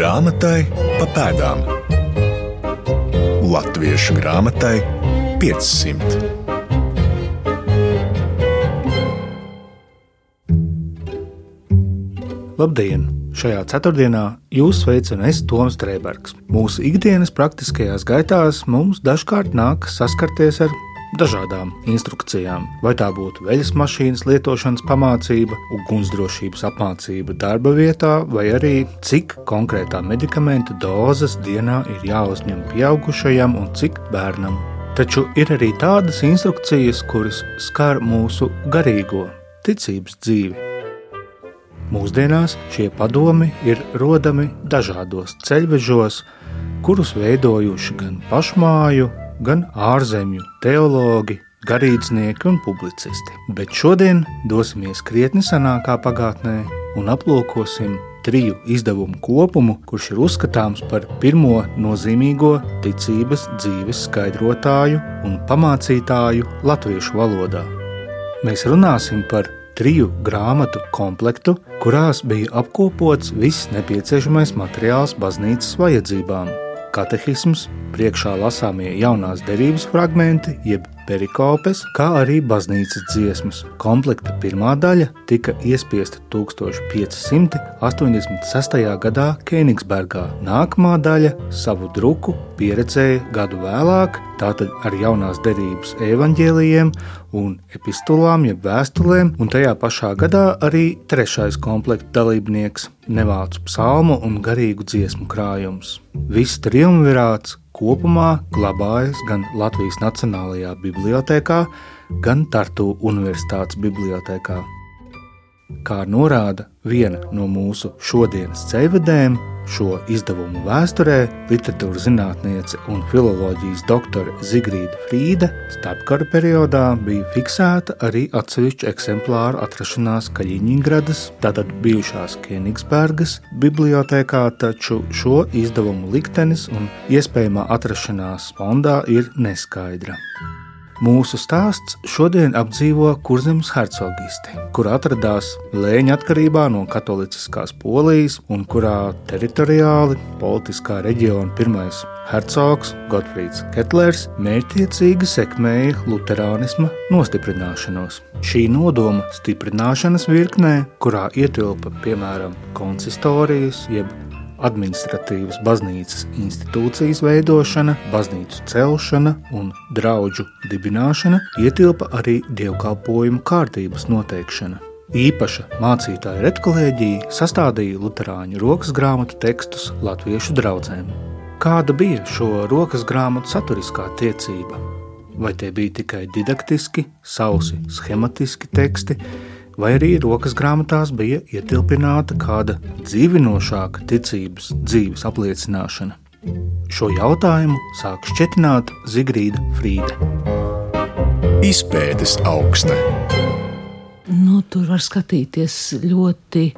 Grāmatai pa pēdām. Latviešu grāmatai 500. Labdien! Šajā ceturtdienā jūs sveicinu es Toms Strēbergs. Mūsu ikdienas praktiskajās gaitās mums dažkārt nāk saskarties ar dažādām instrukcijām. Vai tā būtu veļas mašīnas lietošanas pamācība, ugunsdrošības apmācība darba vietā, vai arī cik konkrētā medikamentu dozes dienā ir jāuzņem pieaugušajam un cik bērnam. Taču ir arī tādas instrukcijas, kuras skar mūsu garīgo ticības dzīvi. Mūsdienās šie padomi ir rodami dažādos ceļvežos, kurus veidojuši gan pašmāju, gan ārzemju teologi, garīdznieki un publicisti. Bet šodien dosimies krietni senākā pagātnē un aplūkosim triju izdevumu kopumu, kurš ir uzskatāms par pirmo nozīmīgo ticības dzīves skaidrotāju un pamācītāju latviešu valodā. Mēs runāsim par triju grāmatu komplektu, kurās bija apkopots viss nepieciešamais materiāls baznīcas vajadzībām - katehisms, priekšā lasāmie jaunās derības fragmenti, jeb perikopes, kā arī baznīcas dziesmas. Komplekta pirmā daļa tika iespiesta 1586. gadā Kēnigsbergā. Nākamā daļa savu druku pieredzēja gadu vēlāk, tātad ar jaunās derības evaņģēlijiem un epistulām, jeb vēstulēm, un tajā pašā gadā arī trešais komplekta dalībnieks - nevācu psalmu un garīgu dziesmu krājums. Viss triumvirāts kopumā glabājas gan Latvijas Nacionālajā bibliotēkā, gan Tartu Universitātes bibliotēkā. Kā norāda viena no mūsu šodienas ceļvedēm, šo izdevumu vēsturē literatūras zinātniece un filozofijas doktore Zigrīda Frīde starpkara periodā bija fiksēta arī atsevišķu eksemplāru atrašanās Kaļiņģeradas, tātad bijušās Kenigsbergas bibliotekā, taču šo izdevumu liktenis un iespējamā atrašanās fondā ir neskaidra. Mūsu stāsts šodien apdzīvo Kurzemes hercogisti, kur atradās Lēņa atkarībā no katoliskās Polijas un kurā teritoriāli politiskā reģiona pirmais hercogs Gotfrīds Ketlers mērķiecīgi sekmēja luterānisma nostiprināšanos. Šī nodoma stiprināšanas virknē, kurā ietilpa piemēram konsistorijas jeb administratīvas baznīcas institūcijas veidošana, baznīcu celšana un draugu dibināšana, ietilpa arī dievkalpojumu kārtības noteikšana. Īpaša mācītāja redkolēģija sastādīja Lutāņu rokas grāmatu tekstus latviešu draugiem. Kāda bija šo rokas grāmatu saturiskā tiecība? Vai tie bija tikai didaktiski, sausi, schematiski teksti, vai arī rokas grāmatās bija ietilpināta kāda dzīvinošāka ticības dzīves apliecināšana. Šo jautājumu sāk šķietināt Zigrīda Frīde. Izpētes augsta. Nu, tur var skatīties ļoti,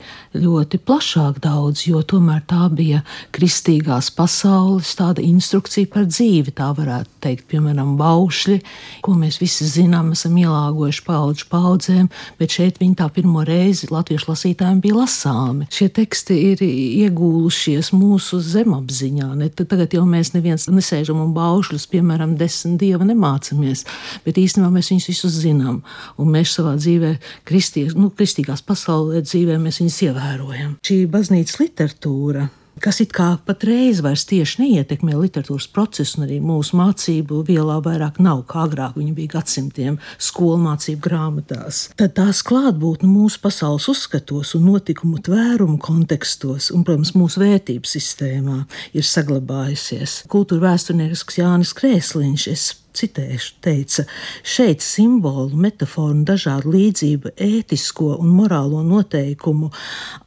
ļoti plašāk daudz, jo tomēr tā bija kristīgās pasaules instrukcija par dzīvi. Tā varētu teikt, piemēram, baušļi, ko mēs visi zinām, esam ielāgojuši paudžu paudzēm, bet šeit viņi tā pirmo reizi latviešu lasītājiem bija lasāmi. Šie teksti ir iegūlušies mūsu zemapziņā. Ne? Tagad jau mēs neviens nesēžam un baušļus, piemēram, desmit dieva nemācamies, bet īstenībā mēs viņus visus zinām. Un mēs savā dzīvē kristies, nu, kristīgās pasaulē dzīvē mēs viņus ievērojam. Šī baznīcas literatūra kas it kā patreiz vairs tieši neietekmē literatūras procesu, un arī mūsu mācību vielā vairāk nav kā agrāk. Viņa bija gadsimtiem skolu mācību grāmatās. Tad tās klātbūtne mūsu pasaules uzskatos un notikumu tvērumu kontekstos, un, protams, mūsu vērtību sistēmā ir saglabājusies. Kultūra vēsturnieks Jānis Krēsliņš citēšu, teica, šeit simbolu, metaforu un dažādu līdzību, ētisko un morālo noteikumu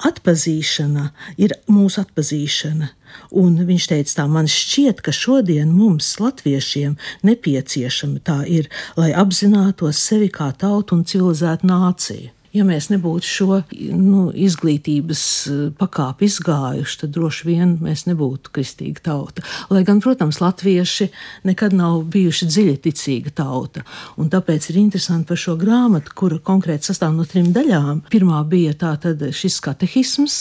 atpazīšana ir mūsu atpazīšana. Un viņš teica, tā man šķiet, ka šodien mums, latviešiem, nepieciešama tā ir, lai apzinātos sevi kā tautu un civilizētu nāciju. Ja mēs nebūtu šo nu, izglītības eh, pakāpi izgājuši, tad droši vien mēs nebūtu kristīga tauta. Lai gan, protams, latvieši nekad nav bijuši dziļaticīga tauta. Un tāpēc ir interesanti par šo grāmatu, kura konkrēti sastāv no trim daļām. Pirmā bija tā šis katehisms,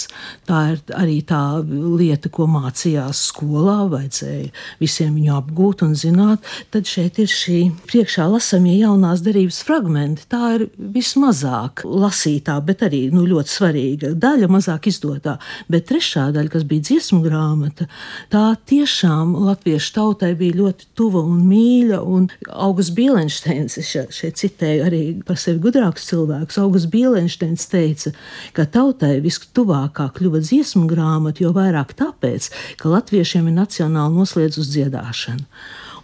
tā ir arī tā lieta, ko mācījās skolā, vajadzēja visiem viņu apgūt un zināt. Tad šeit ir šī priekšā lasamie jaunās derības fragmenti. Tā ir vismazāk lasītā, bet arī nu, ļoti svarīga daļa, mazāk izdotā. Bet trešā daļa, kas bija dziesmu grāmata, tā tiešām latviešu tautai bija ļoti tuva un mīļa. Un Augusts Bielensteins, es šeit citēju arī par sevi gudrākus cilvēkus, Augusts Bielensteins teica, ka tautai vistuvākā kļuva dziesmu grāmata, jo vairāk tāpēc, ka latviešiem ir nacionāli nosliedz uz dziedāšanu.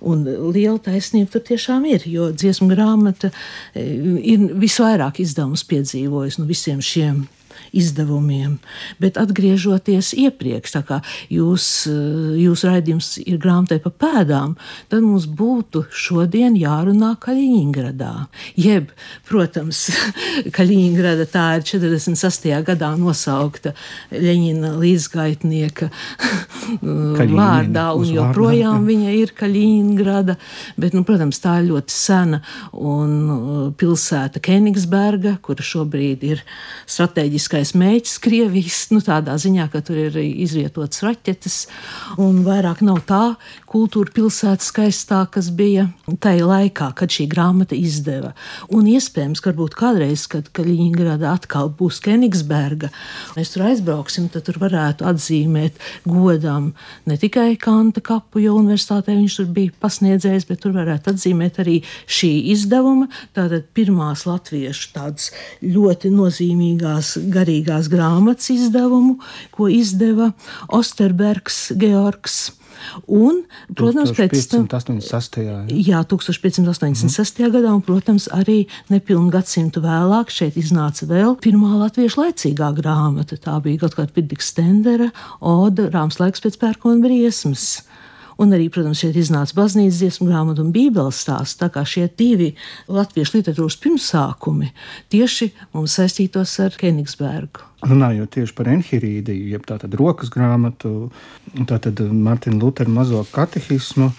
Un liela taisnība tur tiešām ir, jo dziesmu grāmata e, ir visvairāk izdevumus piedzīvojusi no visiem šiem izdevumiem. Bet atgriežoties iepriekš, tā kā jūs, eh, jūs raidījums ir grāmatai pa pēdām, tad mums būtu šodien jārunā Kaļiņgradā. Jeb, protams, Kaļiņgrada tā ir 46. gadā nosaukta Ļeņina līdzgaitnieka vārdā, un joprojām viņa ir Kaļiņgrada, bet, nu, protams, tā ir ļoti sena un uh, pilsēta Kenigsberga, kura šobrīd ir strateģiskais galvenais mērķis Krievijas, nu, tādā ziņā, ka tur ir izvietotas raķetes, un vairāk nav tā kultūra pilsēta skaistā, kas bija tajā laikā, kad šī grāmata izdeva. Un iespējams, ka kādreiz, kad Kaļiņgrada atkal būs Kenigsberga, mēs tur aizbrauksim, tad tur varētu atzīmēt godam ne tikai Kanta kapu, jo universitātē viņš tur bija pasniedzējis, bet tur varētu atzīmēt arī šī izdevuma, tātad pirmās latviešu tādas ļoti nozīmīgās garīgās grāmatas izdevumu, ko izdeva Osterbergs Georgs. Un, protams, 1586. Jā. jā, 1586. Mm. gadā, un, protams, arī nepilnu gadsimtu vēlāk šeit iznāca vēl pirmā latviešu laicīgā grāmata. Tā bija Gotkārt Piddiks Stendera, Oda, Rāms laiks pēc pērkona briesmas. Un arī, protams, šeit iznāca baznīcas dziesmu grāmata un bībeles stāsts. Tā kā šie divi latviešu literatūras pirmsākumi tieši mums saistītos ar Kenigsbergu. Runājot tieši par enhirīdiju, jeb tātad rokas grāmatu, tātad Martina Lutera mazo katehismu,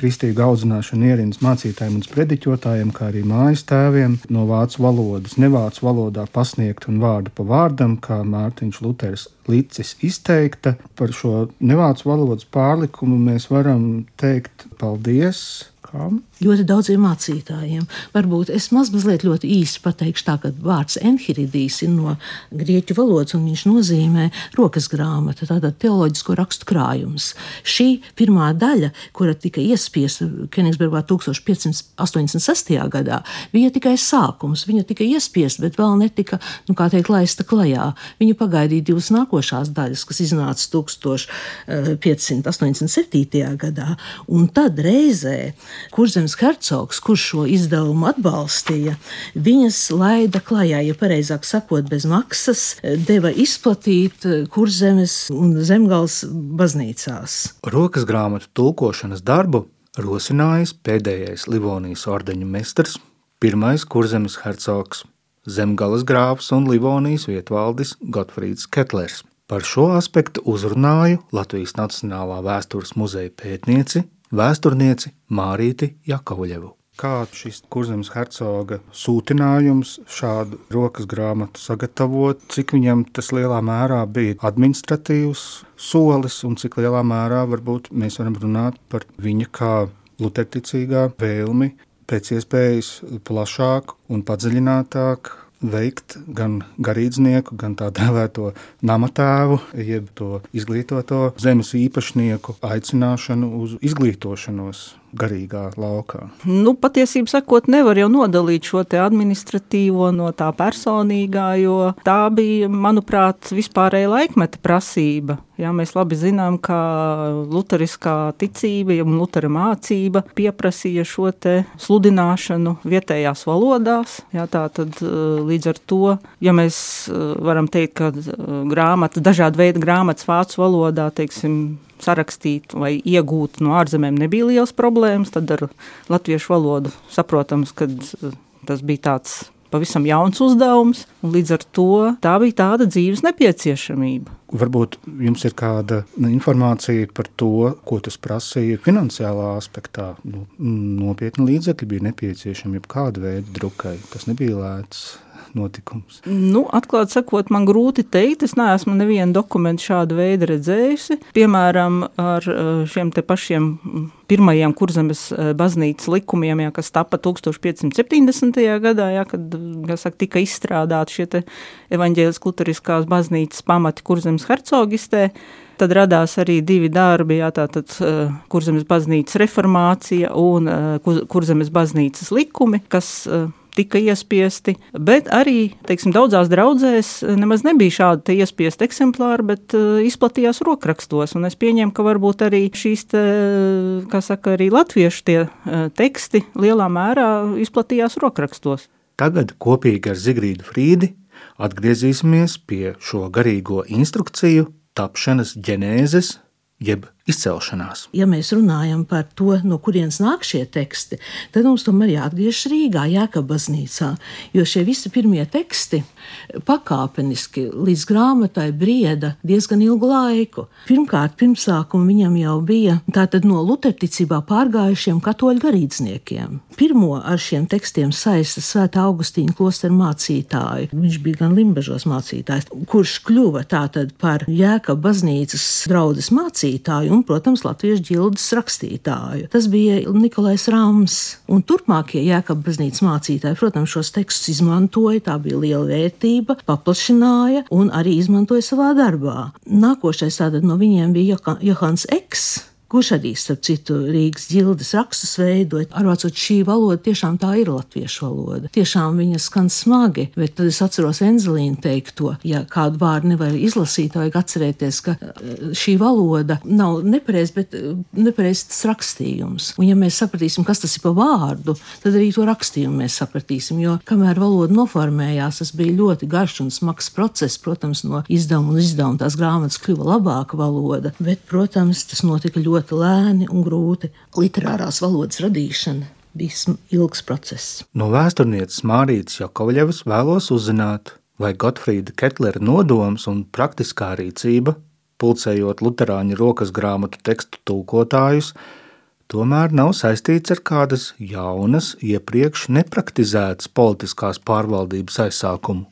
kristīgu audzināšanu ierīnas mācītājiem un sprediķotājiem, kā arī mājas tēviem no vācu valodas, nevācu valodā pasniegt un vārdu pa vārdam, kā Mārtiņš Luters licis izteikta. Par šo nevācu valodas pārlikumu mēs varam teikt paldies. Kam? ļoti daudziem mācītājiem. Varbūt es maz mazliet ļoti īsi pateikšu tā, ka vārds enhiridijs ir no grieķu valodas un viņš nozīmē rokas grāmata, tātad teoloģisko rakstu krājums. Šī pirmā daļa, kura tika iespiesta Kenigsbergā 1586. gadā, bija tikai sākums. Viņa tika iespiesta, bet vēl netika, nu, kā teikt, laista klajā. Viņa pagaidīja divas nākošās daļas, kas iznāca 1587. gadā, un tad reizē, kurzems Hercogs, kurš šo izdevumu atbalstīja, viņas laida klajā, ja pareizāk sakot, bez maksas, deva izplatīt kurzemes un zemgals baznīcās. Rokas grāmatu tulkošanas darbu rosinājis pēdējais Livonijas ordeņa mestars, pirmais kurzemes hercogs, zemgales grāfs un Livonijas vietvaldis Gotfrīds Ketlers. Par šo aspektu uzrunāju Latvijas Nacionālā vēstures muzeja pētnieci vēsturnieci Mārīti Jakauļevu. Kā šis kurzems hercoga sūtinājums šādu rokas grāmatu sagatavot, cik viņam tas lielā mērā bija administratīvs solis un cik lielā mērā varbūt mēs varam runāt par viņa kā luterticīgā vēlmi pēc iespējas plašāk un padziļinātāk veikt gan garīdznieku, gan tā dēvēto namatēvu, jeb to izglītoto zemes īpašnieku aicināšanu uz izglītošanos garīgā laukā? Nu, patiesībā sakot, nevar jau nodalīt šo administratīvo no tā personīgā, jo tā bija, manuprāt, vispārēja laikmeta prasība. Jā, mēs labi zinām, ka luteriskā ticība, ja lutera mācība pieprasīja šo sludināšanu vietējās valodās. Jā, tā tad eh, līdz ar to, ja mēs eh, varam teikt, ka eh, grāmata, dažāda veida grāmatas vācu valodā, teiksim, sarakstīt vai iegūt no ārzemēm nebija liels problēmas. Tad ar latviešu valodu saprotams, ka tas bija tāds pavisam jauns uzdevums, un līdz ar to tā bija tāda dzīves nepieciešamība. Varbūt jums ir kāda informācija par to, ko tas prasīja finansiālā aspektā. Nu, nopietni līdzekļi bija nepieciešami jebkāda veida drukai. Tas nebija lēts notikums? Nu, atklāti sakot, man grūti teikt. Es neesmu nevienu dokumentu šādu veidu redzējusi. Piemēram, ar eh, šiem te pašiem mm, pirmajiem kurzemes eh, baznīcas likumiem, jā, kas tapa 1570. gadā, jā, kad saka, tika izstrādāti šie evaņģēlis kluturiskās baznīcas pamati kurzemes hercogistē. Tad radās arī divi darbi, jā, tātad uh, kurzemes baznīcas reformācija un kurzemes baznīcas likumi, kas tika iespiesti, bet arī teiksim, daudzās draudzēs nemaz nebija šādi iespiesti eksemplāri, bet uh, izplatījās rokrakstos. Un es pieņemu, ka varbūt arī šīs, te, kā saka, arī latviešu tie teksti lielā mērā izplatījās rokrakstos. Tagad kopīgi ar Zigrīdu Frīdi atgriezīsimies pie šo garīgo instrukciju tapšanas ģenēzes jeb izcelšanās. Ja mēs runājam par to, no kurienes nāk šie teksti, tad mums tomēr jāatgriežas Rīgā, Jēkabā baznīcā. Jo šie visi pirmie teksti pakāpeniski līdz grāmatai brieda diezgan ilgu laiku. Pirmkārt, pirmsākumā viņam jau bija tātad no luterticībā pārgājušiem katoļu garīdzniekiem. Pirmo ar šiem tekstiem saista Svētā Augustīna klostera mācītāju. Viņš bija gan Limbažos mācītājs, kurš kļuva tātad par Jēkabā baznīcas draudzes mācītāju un, protams, latviešu ģildes rakstītāju. Tas bija Nikolais Rāms, un turpmākie Jēkabas baznīcas mācītāji, protams, šos tekstus izmantoja, tā bija liela vērtība, paplašināja un arī izmantoja savā darbā. Nākošais tātad no viņiem bija Johans Eks kurš arī, starp citu, Rīgas ģildes rakstus veidoja. Arvācot šī valoda, tiešām tā ir latviešu valoda. Tiešām viņa skan smagi, bet tad es atceros Enzelīnu teikto, ja kādu vārdu nevar izlasīt, vajag atcerēties, ka eh, šī valoda nav nepareiz, bet eh, nepareizs tas rakstījums. Un ja mēs sapratīsim, kas tas ir pa vārdu, tad arī to rakstījumu mēs sapratīsim, jo kamēr valoda noformējās, tas bija ļoti garš un smags process, protams, no izdevuma un izdevuma tās grāmatas kļuva labāka valoda, bet, protams, tas notika ļoti ļoti lēni un grūti. Literārās valodas radīšana bija ilgs process. No vēsturnieces Mārītas Jakovļevas vēlos uzzināt, vai Gotfrīda Ketlera nodoms un praktiskā rīcība, pulcējot luterāņu rokas grāmatu tekstu tulkotājus, tomēr nav saistīts ar kādas jaunas, iepriekš nepraktizētas politiskās pārvaldības aizsākumu.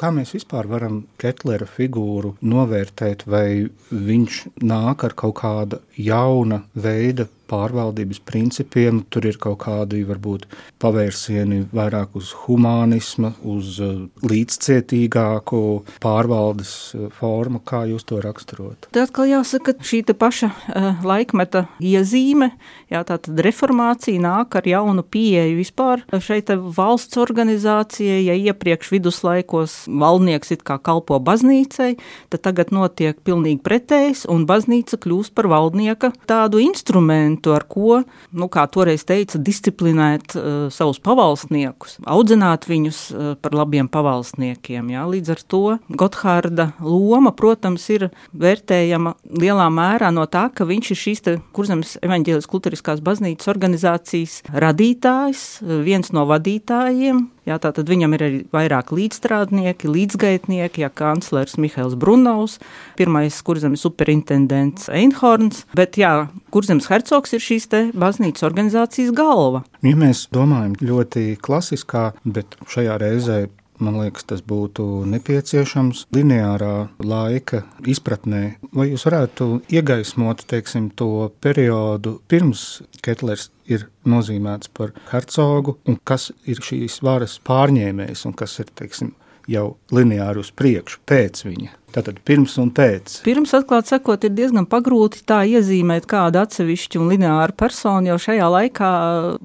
Kā mēs vispār varam Ketlera figūru novērtēt, vai viņš nāk ar kaut kāda jauna veida pārvaldības principiem. Tur ir kaut kādi varbūt pavērsieni vairāk uz humanismu, uz uh, līdzcietīgāku pārvaldes uh, formu, kā jūs to raksturot. Tad atkal jāsaka, šī paša uh, laikmeta iezīme, jā, tā tad reformācija nāk ar jaunu pieeju vispār šeit valsts organizācijai, ja iepriekš viduslaikos valdnieks it kā kalpo baznīcai, tad tagad notiek pilnīgi pretējs, un baznīca kļūst par valdnieka tādu instrumentu, instrumentu, ar ko, nu, kā toreiz teica, disciplinēt uh, savus pavalsniekus, audzināt viņus uh, par labiem pavalsniekiem. Jā. Līdz ar to Gotthārda loma, protams, ir vērtējama lielā mērā no tā, ka viņš ir šīs kurzemes evaņģēlis kultūriskās baznīcas organizācijas radītājs, viens no vadītājiem, Jā, tātad viņam ir arī vairāk līdzstrādnieki, līdzgaitnieki, ja kanclers Mihails Brunovs, pirmais kurzemes superintendents Einhorns, bet jā, kurzemes hercogs ir šīs baznīcas organizācijas galva. Ja mēs domājam ļoti klasiskā, bet šajā reizē Man liekas, tas būtu nepieciešams lineārā laika izpratnē. Vai jūs varētu iegaismot teiksim, to periodu pirms Ketlers ir nozīmēts par hercogu, un kas ir šīs varas pārņēmējs un kas ir teiksim, jau lineāri uz priekšu pēc viņa? Tātad pirms un pēc. Pirms, atklāt sakot, ir diezgan pagrūti tā iezīmēt kādu atsevišķu un lineāru personu, jo šajā laikā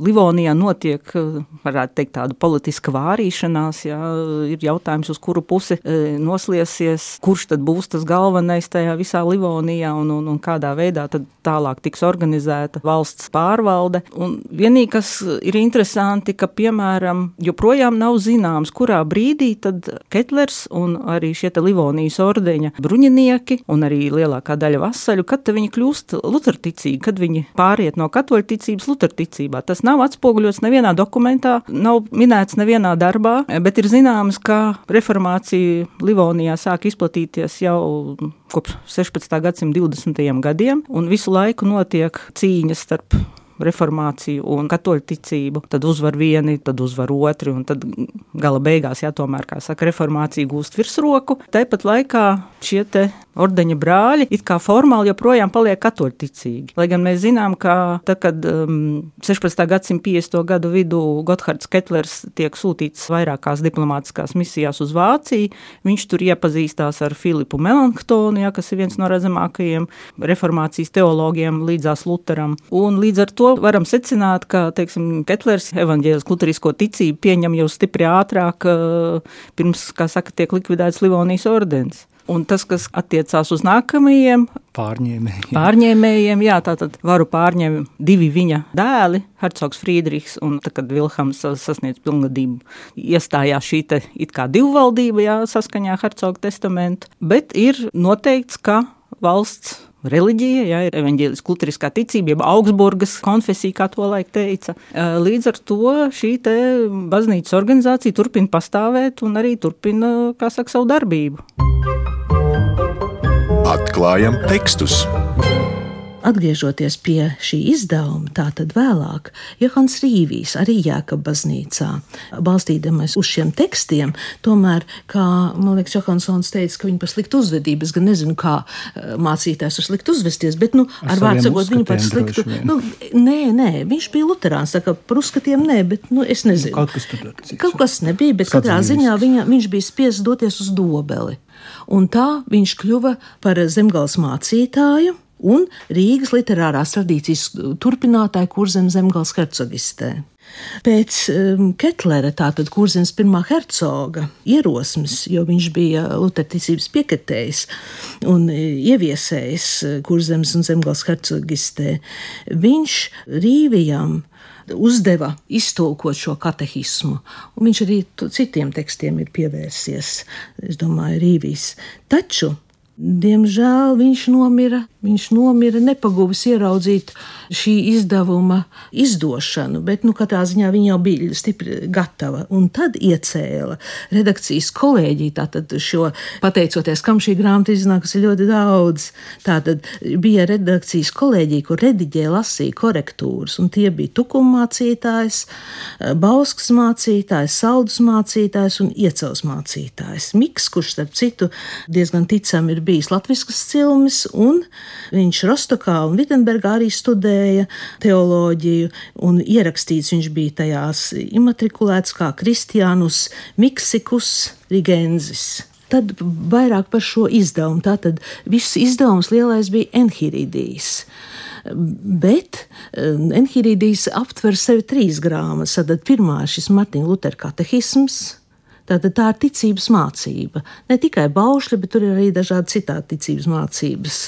Livonijā notiek, varētu teikt, tāda politiska vārīšanās, jā, ir jautājums, uz kuru pusi e, nosliesies, kurš tad būs tas galvenais tajā visā Livonijā un, un, un kādā veidā tad tālāk tiks organizēta valsts pārvalde. Un vienīgi, kas ir interesanti, ka, piemēram, joprojām nav zināms, kurā brīdī tad Ketlers un arī šie Livonijas organizācijas ordeņa bruņinieki un arī lielākā daļa vasaļu, kad viņi kļūst luterticīgi, kad viņi pāriet no katoļu ticības luterticībā. Tas nav atspoguļots nevienā dokumentā, nav minēts nevienā darbā, bet ir zināms, ka reformācija Livonijā sāk izplatīties jau kopš 16. gadsimta 20. gadiem, un visu laiku notiek cīņas starp reformāciju un katoļu ticību, tad uzvar vieni, tad uzvar otri, un tad gala beigās, jā, tomēr, kā saka, reformācija gūst virsroku. Tāpat laikā šie te ordeņa brāļi it kā formāli joprojām paliek katoļticīgi. Lai gan mēs zinām, ka tad, kad um, 16. gadsimta 50. gadu vidū Gotthards Ketlers tiek sūtīts vairākās diplomātiskās misijās uz Vāciju, viņš tur iepazīstās ar Filipu Melanktonu, ja, kas ir viens no redzamākajiem reformācijas teologiem līdzās Luteram. Un līdz ar to varam secināt, ka, teiksim, Ketlers evaņģēlis luterisko ticību pieņem jau stipri ātrāk, uh, pirms, kā saka, tiek likvidēts Livonijas ordens. Un tas, kas attiecās uz nākamajiem pārņēmējiem, pārņēmējiem jā, tātad varu pārņemt divi viņa dēli, Hercogs Friedrichs un tad, kad Vilhelms sasniedz pilngadību, iestājās šī te it kā divvaldība, jā, saskaņā Hercoga testamentu, bet ir noteikts, ka valsts reliģija, ja ir evanģēliskā luteriskā ticība, jeb Augsburgas konfesija, kā to laik teica. Līdz ar to šī baznīcas organizācija turpina pastāvēt un arī turpina, kā saka, savu darbību. Atklājam tekstus! Atgriežoties pie šī izdevuma, tātad vēlāk, Johans Rīvijs arī Jēkab baznīcā, balstīdamies uz šiem tekstiem, tomēr, kā man liekas, Johansons teica, ka viņi par sliktu uzvedību, es gan nezinu, kā eh, mācītājs var slikti uzvesties, bet, nu, ar, ar vārdu sakot, viņu par sliktu, nu, nē, nē, viņš bija luterāns, tā kā par uzskatiem nē, bet, nu, es nezinu. Nu, kaut kas tur bija. Kaut kas nebija, bet katrā ziņā viņa, viņš bija spiests doties uz dobeli. Un tā viņš kļuva par zemgals mācītāju un Rīgas literārās tradīcijas turpinātāju kurzem zemgals hercogistē. Pēc um, Ketlera, tātad kurzemes pirmā hercoga ierosmes, jo viņš bija luterticības piekritējs un e, ieviesējis e, kurzemes un zemgals hercogistē, viņš Rīvijam uzdeva iztulkot šo katehismu, un viņš arī citiem tekstiem ir pievērsies, es domāju, Rīvijas. Taču Diemžēl viņš nomira. Viņš nomira nepaguvis ieraudzīt šī izdevuma izdošanu, bet nu, katrā ziņā viņa jau bija stipri gatava. Un tad iecēla redakcijas kolēģi, tātad šo pateicoties, kam šī grāmata iznākusi ļoti daudz. Tātad bija redakcijas kolēģi, kur rediģēja, lasīja korektūras, un tie bija tukuma mācītājs, bauskas mācītājs, saldus mācītājs un iecels mācītājs. Miks, kurš starp citu diezgan ticam ir bijis latviskas cilmis, un viņš Rostokā un Vitsenbergā arī studēja teoloģiju, un ierakstīts viņš bija tajās imatrikulēts kā Kristiānus Miksikus Rigenzis. Tad vairāk par šo izdevumu. Tātad viss izdevums lielais bija Enhīrīdijas. Bet Enhīrīdijas aptver sevi trīs grāmatas. Tad pirmā ir šis Martina Lutera katehisms, Tātad tā ir ticības mācība. Ne tikai baušļi, bet tur ir arī dažādi citādi ticības mācības,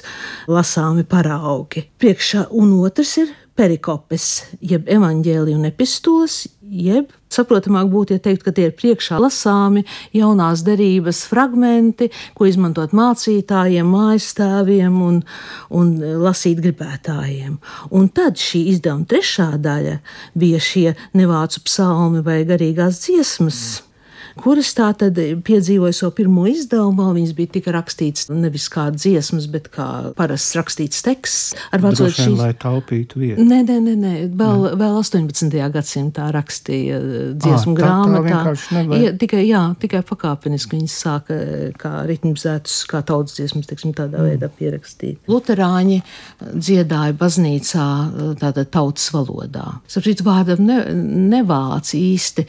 lasāmi paraugi. Priekšā un otrs ir perikopes, jeb evaņģēlija un epistolas, jeb saprotamāk būtu, ja teikt, ka tie ir priekšā lasāmi jaunās derības fragmenti, ko izmantot mācītājiem, mājastāviem un, un lasīt gribētājiem. Un tad šī izdevuma trešā daļa bija šie nevācu psalmi vai garīgās dziesmas. Mm kuras tā tad piedzīvoja savu pirmo izdevumu. Viņas bija tika rakstīts nevis kā dziesmas, bet kā parasts rakstīts teksts. Ar vārdu šīs... lai taupītu vietu. Nē, nē, nē, nē. Vēl, nē. vēl 18. gadsimtā rakstīja dziesmu à, grāmatā. Tā, tā ja, tikai, jā, tikai pakāpeniski viņas sāka kā ritmizētus, kā tautas dziesmas, teiksim, tādā mm. veidā pierakstīt. Luterāņi dziedāja baznīcā tātad tautas valodā. Saprīt, vārdam ne, nevāc īsti,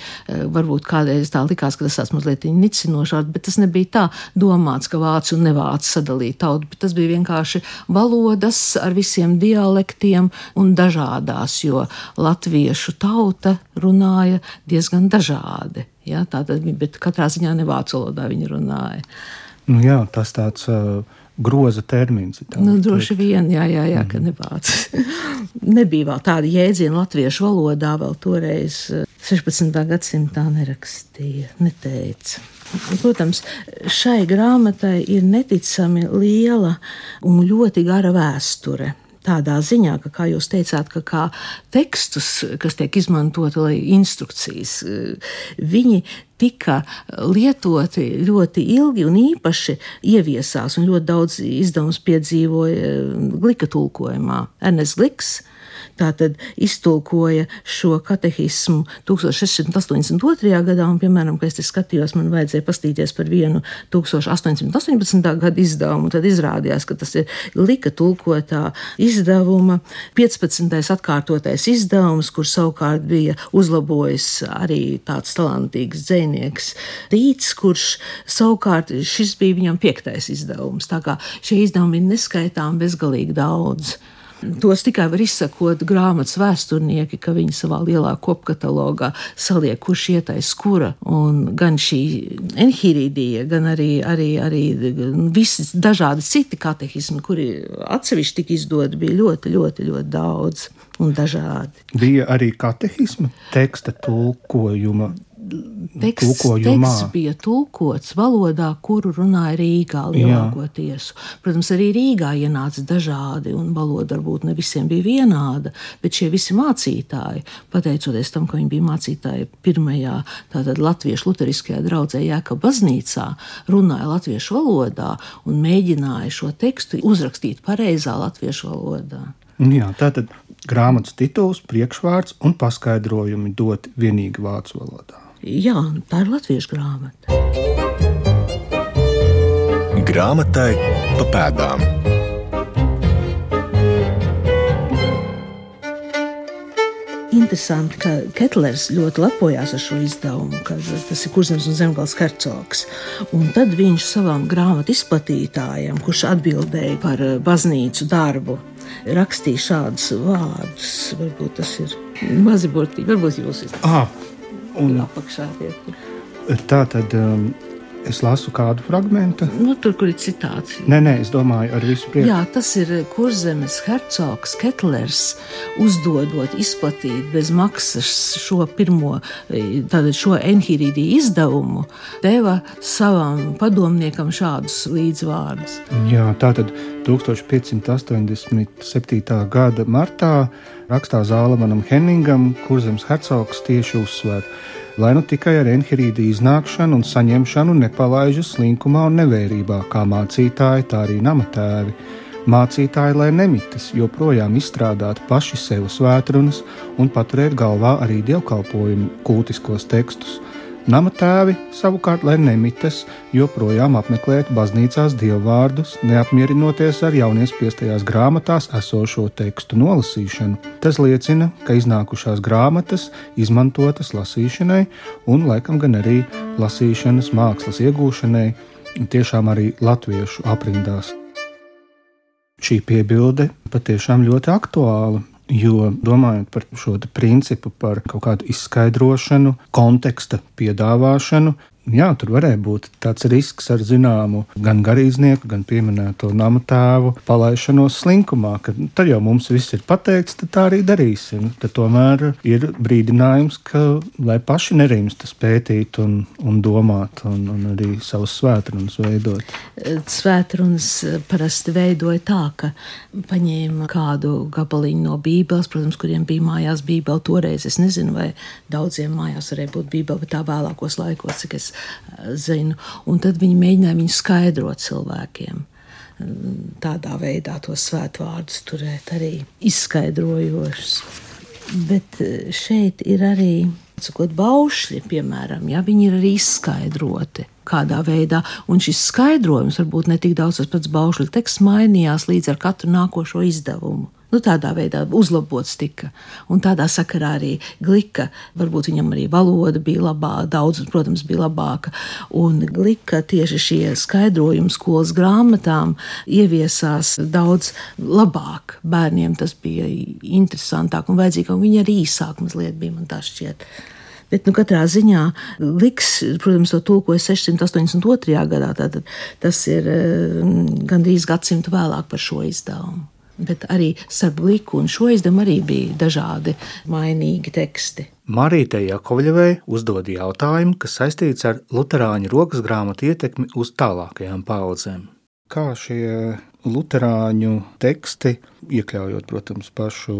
varbūt kādreiz tā likās, ka tas tāds mazliet nicinošs, bet tas nebija tā domāts, ka vācu un nevācu sadalīt tautu, bet tas bija vienkārši valodas ar visiem dialektiem un dažādās, jo latviešu tauta runāja diezgan dažādi. Ja, tātad, bet katrā ziņā ne vācu valodā viņi runāja. Nu jā, tas tāds uh, groza termins. Nu, droši vien, jā, jā, jā mm. ka nevāc. Nebija vēl tāda jēdziena latviešu valodā vēl toreiz 16. gadsimtā nerakstīja, neteica. Protams, šai grāmatai ir neticami liela un ļoti gara vēsture tādā ziņā, ka, kā jūs teicāt, ka kā tekstus, kas tiek izmantoti, lai instrukcijas, viņi tika lietoti ļoti ilgi un īpaši ieviesās, un ļoti daudz izdevums piedzīvoja Glika tulkojumā. Ernsts Gliks tātad iztulkoja šo katehismu 1682. gadā, un, piemēram, kad es skatījos, man vajadzēja pastīties par vienu 1818. gada izdevumu, tad izrādījās, ka tas ir lika tulkotā izdevuma 15. atkārtotais izdevums, kur savukārt bija uzlabojis arī tāds talantīgs dzēnieks Rīts, kurš savukārt šis bija viņam piektais izdevums. Tā kā šie izdevumi ir neskaitām bezgalīgi daudz. Tos tikai var izsakot grāmatas vēsturnieki, ka viņi savā lielā kopkatalogā saliek, kurš ietais kura. Un gan šī enhīrīdija, gan arī, arī, arī visi dažādi citi katehismi, kuri atsevišķi tika izdoti, bija ļoti, ļoti, ļoti daudz un dažādi. Bija arī katehisma teksta tulkojuma teksts, teksts bija tulkots valodā, kuru runāja Rīgā lielākoties. Protams, arī Rīgā ienāca dažādi, un valoda varbūt ne visiem bija vienāda, bet šie visi mācītāji, pateicoties tam, ka viņi bija mācītāji pirmajā tātad latviešu luteriskajā draudzē Jēka baznīcā, runāja latviešu valodā un mēģināja šo tekstu uzrakstīt pareizā latviešu valodā. Jā, tātad grāmatas tituls, priekšvārds un paskaidrojumi dot vienīgi vācu valodā. Jā, tā ir latviešu grāmata. Grāmatai pa pēdām. Interesanti, ka Ketlers ļoti lepojās ar šo izdevumu, ka tas ir Kurzems un Zemgals hercogs. Un tad viņš savam grāmatu izplatītājam, kurš atbildēja par eh, baznīcu darbu, rakstīja šādus vārdus. Varbūt tas ir mazi burtiņi, varbūt jūs esat. Un apakšā iet. Tā tad um, es lasu kādu fragment. Nu, tur, kur ir citāts. Nē, nē, es domāju, ar visu prieku. Jā, tas ir kurzemes hercogs Ketlers, uzdodot izplatīt bez maksas šo pirmo, tātad šo enhīrīdī izdevumu, deva savam padomniekam šādus līdzvārdus. Jā, tātad 1587. gada martā rakstā Zālamanam Henningam, kurzems hercogs tieši uzsver, lai nu tikai ar enhirīdu iznākšanu un saņemšanu nepalaižas slinkumā un nevērībā, kā mācītāji, tā arī namatēvi. Mācītāji, lai nemitas, joprojām izstrādāt paši sev svētrunas un paturēt galvā arī dievkalpojumu kultiskos tekstus, Nama tēvi savukārt, lai nemitas, joprojām apmeklēt baznīcās dievvvārdus, neapmierinoties ar jauniespēstajās grāmatās esošo tekstu nolasīšanu. Tas liecina, ka iznākušās grāmatas izmantotas lasīšanai un laikam gan arī lasīšanas mākslas iegūšanai, tiešām arī latviešu aprindās. Šī piebilde patiešām ļoti aktuāla. Jo domājot par šo principu, par kaut kādu izskaidrošanu, konteksta piedāvāšanu, jā, tur varēja būt tāds risks ar zināmu gan garīdznieku, gan pieminēto nama tēvu palaišanos slinkumā, ka tad jau mums viss ir pateikts, tad tā arī darīsim. Tad tomēr ir brīdinājums, ka lai paši nerimstas pētīt un, un domāt, un, un arī savus svētrunas veidot. Svētrunas parasti veidoja tā, ka paņēma kādu gabaliņu no Bībeles, protams, kuriem bija mājās Bībele toreiz. Es nezinu, vai daudziem mājās varēja būt Bībele, bet tā vēlākos laikos, cik es zinu. Un tad viņi mēģināja viņu skaidrot cilvēkiem. Tādā veidā tos svētvārdus turēt arī izskaidrojošus. Bet šeit ir arī sakot, baušļi, piemēram, ja, viņi ir arī izskaidroti kādā veidā. Un šis skaidrojums varbūt ne tik daudz tas pats baušļu teksts mainījās līdz ar katru nākošo izdevumu. Nu, tādā veidā uzlabots tika. Un tādā sakarā arī glika, varbūt viņam arī valoda bija labāka, daudz, protams, bija labāka. Un glika tieši šie skaidrojumi skolas grāmatām ieviesās daudz labāk. Bērniem tas bija interesantāk un vajadzīgāk, un viņi arī īsāk mazliet bija, man tā šķiet. Bet, nu, katrā ziņā Liks, protams, to tulkoja 682. gadā. Tātad tas ir gandrīz gadsimtu vēlāk par šo izdevumu. Bet arī starp liku un šo izdevumu arī bija dažādi mainīgi teksti. Marītei Jakovļevai uzdod jautājumu, kas saistīts ar Lutāņu rokas grāmatu ietekmi uz tālākajām paudzēm. Kā šie Lutāņu teksti, iekļaujot, protams, pašu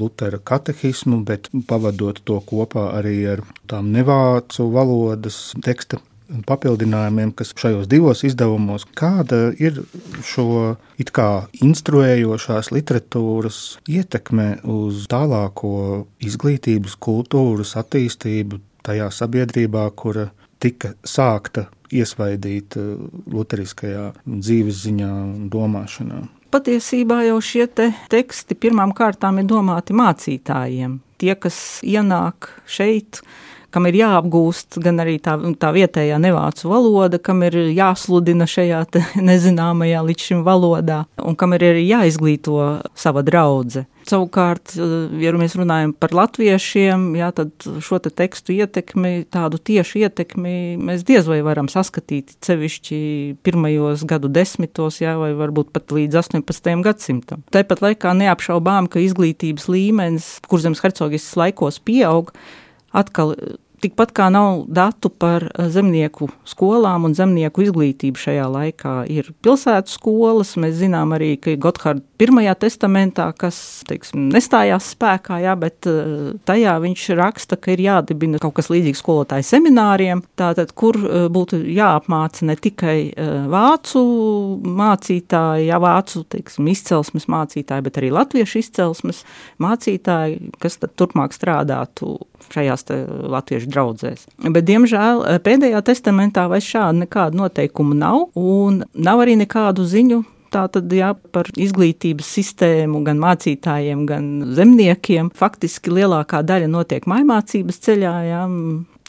Lutera katehismu, bet pavadot to kopā arī ar tām nevācu valodas teksta papildinājumiem, kas šajos divos izdevumos, kāda ir šo it kā instruējošās literatūras ietekme uz tālāko izglītības, kultūras attīstību tajā sabiedrībā, kura tika sākta iesvaidīt eh, luteriskajā dzīves ziņā un domāšanā. Patiesībā jau šie te teksti pirmām kārtām ir domāti mācītājiem. Tie, kas ienāk šeit, kam ir jāapgūst gan arī tā, tā vietējā nevācu valoda, kam ir jāsludina šajā nezināmajā līdz šim valodā, un kam ir arī jāizglīto sava draudzene. Savukārt, ja mēs runājam par latviešiem, jā, tad šo te tekstu ietekmi, tādu tiešu ietekmi mēs diez vai varam saskatīt sevišķi pirmajos gadu desmitos, jā, vai varbūt pat līdz 18. gadsimtam. Tāpat laikā neapšaubām, ka izglītības līmenis, kur zemes hercogistas laikos pieaug, atkal Tikpat kā nav datu par eh, zemnieku skolām un zemnieku izglītību šajā laikā, ir pilsētu skolas. Mēs zinām arī, ka Gotthard pirmajā testamentā, kas teiksim, nestājās spēkā, jā, bet eh, tajā viņš raksta, ka ir jādibina kaut kas līdzīgs skolotāju semināriem, tātad, kur eh, būtu jāapmāca ne tikai vācu mācītāji, jā, vācu teiksim, izcelsmes mācītāji, bet arī latviešu izcelsmes mācītāji, kas tad turpmāk strādātu šajās latviešu draudzēs. Bet, diemžēl, pēdējā testamentā vairs šāda nekāda noteikuma nav, un nav arī nekādu ziņu Tā tad jā, par izglītības sistēmu, gan mācītājiem, gan zemniekiem. Faktiski lielākā daļa notiek mājmācības ceļā. Jā.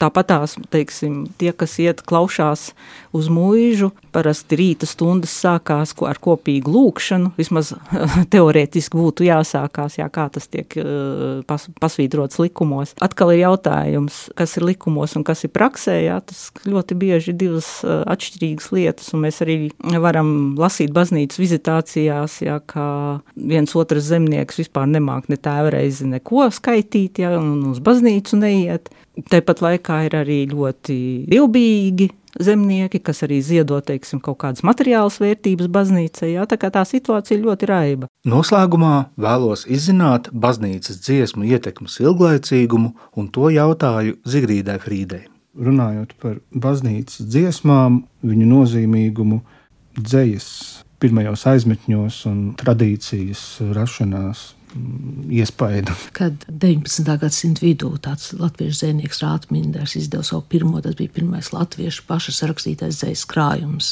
Tāpat tās, teiksim, tie, kas iet klaušās uz mūžu, parasti rīta stundas sākās ar kopīgu lūkšanu. Vismaz teorētiski būtu jāsākās, jā, kā tas tiek eh, pas, pasvītrots likumos. Atkal ir jautājums, kas ir likumos un kas ir praksē. Jā, tas ļoti bieži ir divas eh, atšķirīgas lietas, un mēs arī varam lasīt baznīcas vizitācijās, jā, kā viens otrs zemnieks vispār nemāk ne tēvreizi neko skaitīt, jā, un uz baznīcu neiet. Tāpat laikā ir arī ļoti ilbīgi zemnieki, kas arī ziedo teiksim, kaut kādas materiālas vērtības baznīcai. Tā kā tā situācija ir ļoti raiba. Noslēgumā vēlos izzināt baznīcas dziesmu ietekmes ilglaicīgumu un to jautāju Zigrīdai Frīdei. Runājot par baznīcas dziesmām, viņu nozīmīgumu dzējas pirmajos aizmetņos un tradīcijas rašanās iespaidu. Kad 19. gadsimta vidū tāds latviešu zvejnieks Rātminders izdeva savu pirmo, tas bija pirmais latviešu pašas rakstītais dzējas krājums,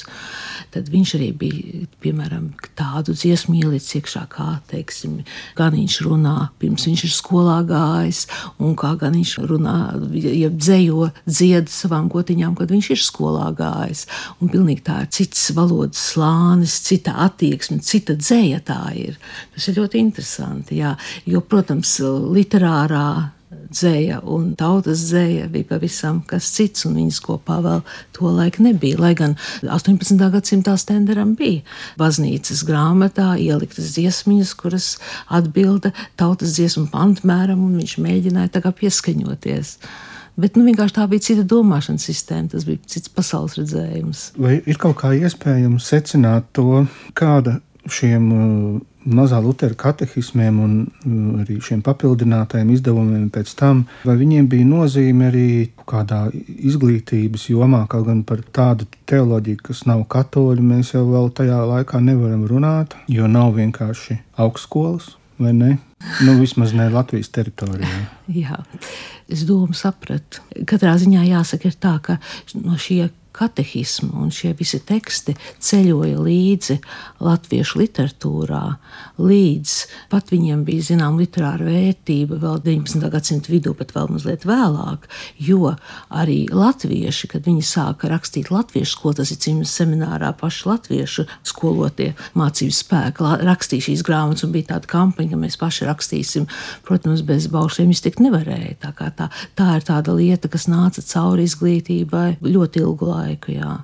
tad viņš arī bija, piemēram, tādu dziesmu ielicis iekšā, kā, teiksim, gan viņš runā, pirms viņš ir skolā gājis, un kā gan viņš runā, ja dzējo dzied savām gotiņām, kad viņš ir skolā gājis, un pilnīgi tā ir cits valodas slānis, cita attieksme, cita dzēja tā ir. Tas ir ļoti interesanti interesanti. Jā. Jo, protams, literārā dzēja un tautas dzēja bija pavisam kas cits, un viņas kopā vēl to laiku nebija. Lai gan 18. gadsimtā Stenderam bija baznīcas grāmatā ieliktas dziesmiņas, kuras atbilda tautas dziesmu pantmēram, un viņš mēģināja tagad pieskaņoties. Bet nu, vienkārši tā bija cita domāšanas sistēma, tas bija cits pasaules redzējums. Vai ir kaut kā iespējams secināt to, kāda šiem mazā Lutera katehismiem un uh, arī šiem papildinātajiem izdevumiem pēc tam, vai viņiem bija nozīme arī kādā izglītības jomā, kaut gan par tādu teoloģiju, kas nav katoļu, mēs jau vēl tajā laikā nevaram runāt, jo nav vienkārši augstskolas, vai ne? Nu, vismaz ne Latvijas teritorijā. Jā, es domu sapratu. Katrā ziņā jāsaka, tā, ka no šie katehismu, un šie visi teksti ceļoja līdzi latviešu literatūrā, līdz pat viņiem bija zināma literāra vērtība vēl 19. gadsimta vidū, bet vēl mazliet vēlāk, jo arī latvieši, kad viņi sāka rakstīt latviešu skolu, tas ir cīņas seminārā paši latviešu skolotie mācību spēki, rakstīja šīs grāmatas, un bija tāda kampaņa, ka mēs paši rakstīsim, protams, bez baušļiem iztikt nevarēja. Tā, tā, tā ir tāda lieta, kas nāca cauri izglītībai ļoti ilgu laiku laiku. Jā.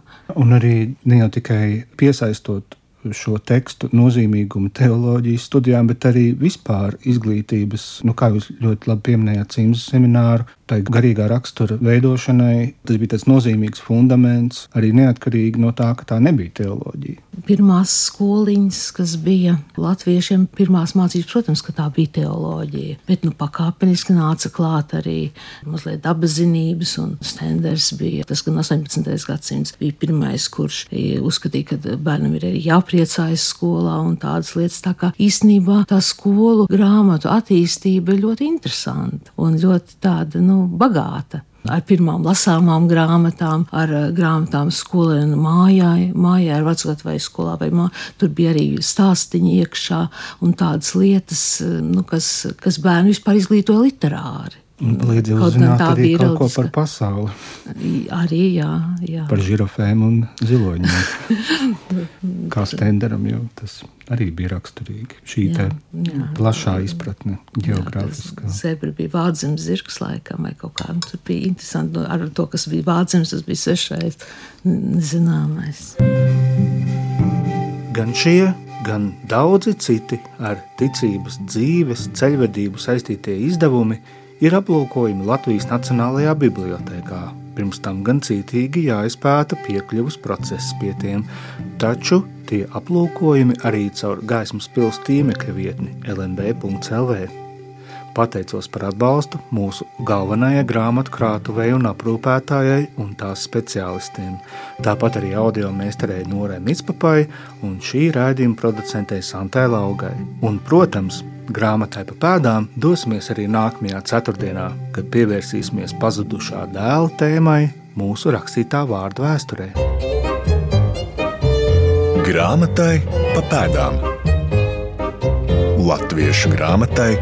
Un arī ne jau tikai piesaistot šo tekstu nozīmīgumu teoloģijas studijām, bet arī vispār izglītības, nu, kā jūs ļoti labi pieminējāt, cīņas semināru, tai garīgā rakstura veidošanai. Tas bija tāds nozīmīgs fundaments, arī neatkarīgi no tā, ka tā nebija teoloģija. Pirmās skoliņas, kas bija latviešiem, pirmās mācības, protams, ka tā bija teoloģija, bet nu, pakāpeniski nāca klāt arī mazliet dabas zinības, un Stenders bija tas, gan 18. gadsimts bija pirmais, kurš uzskatīja, ka bērnam ir arī jāpriecājas skolā un tādas lietas. Tā kā īstenībā tā skolu grāmatu attīstība ir ļoti interesanta un ļoti tāda, nu, nu, bagāta. Ar pirmām lasāmām grāmatām, ar eh, grāmatām skolēnu mājai, mājā ar vai skolā. Mā. Tur bija arī stāstīņi iekšā un tādas lietas, eh, nu, kas, kas bērnu vispār izglītoja literāri. Līdz uzzināt arī kaut ko par pasauli. Arī, jā, jā. Par žirafēm un ziloņiem. Kā stenderam, jo tas arī bija raksturīgi. Šī jā, jā. plašā izpratne, geogrāfiskā. Zebra bija vādzemes zirgs laikam vai kaut kā. Tur bija interesanti no, ar to, kas bija vādzemes, tas bija svešais, nezināmais. Gan šie, gan daudzi citi ar ticības, dzīves, ceļvedību saistītie izdevumi ir aplūkojumi Latvijas Nacionālajā Bibliotēkā. Pirms tam gan cītīgi jāizpēta piekļuvas process pie tiem, taču tie aplūkojumi arī caur gaismas pilsētas tīmekļa vietni lnb.lv. Pateicos par atbalstu mūsu galvenajai grāmatu krātuvei un aprūpētājai un tās speciālistiem, tāpat arī audio meistarei Norai Mitspapai un šī raidījuma producentei Santai Laugai. Un, protams, grāmatai pa pēdām dosimies arī nākamajā ceturtdienā, kad pievērsīsimies pazudušā dēla tēmai mūsu rakstītā vārdu vēsturē. Grāmatai pa pēdām Latviešu grāmatai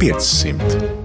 500.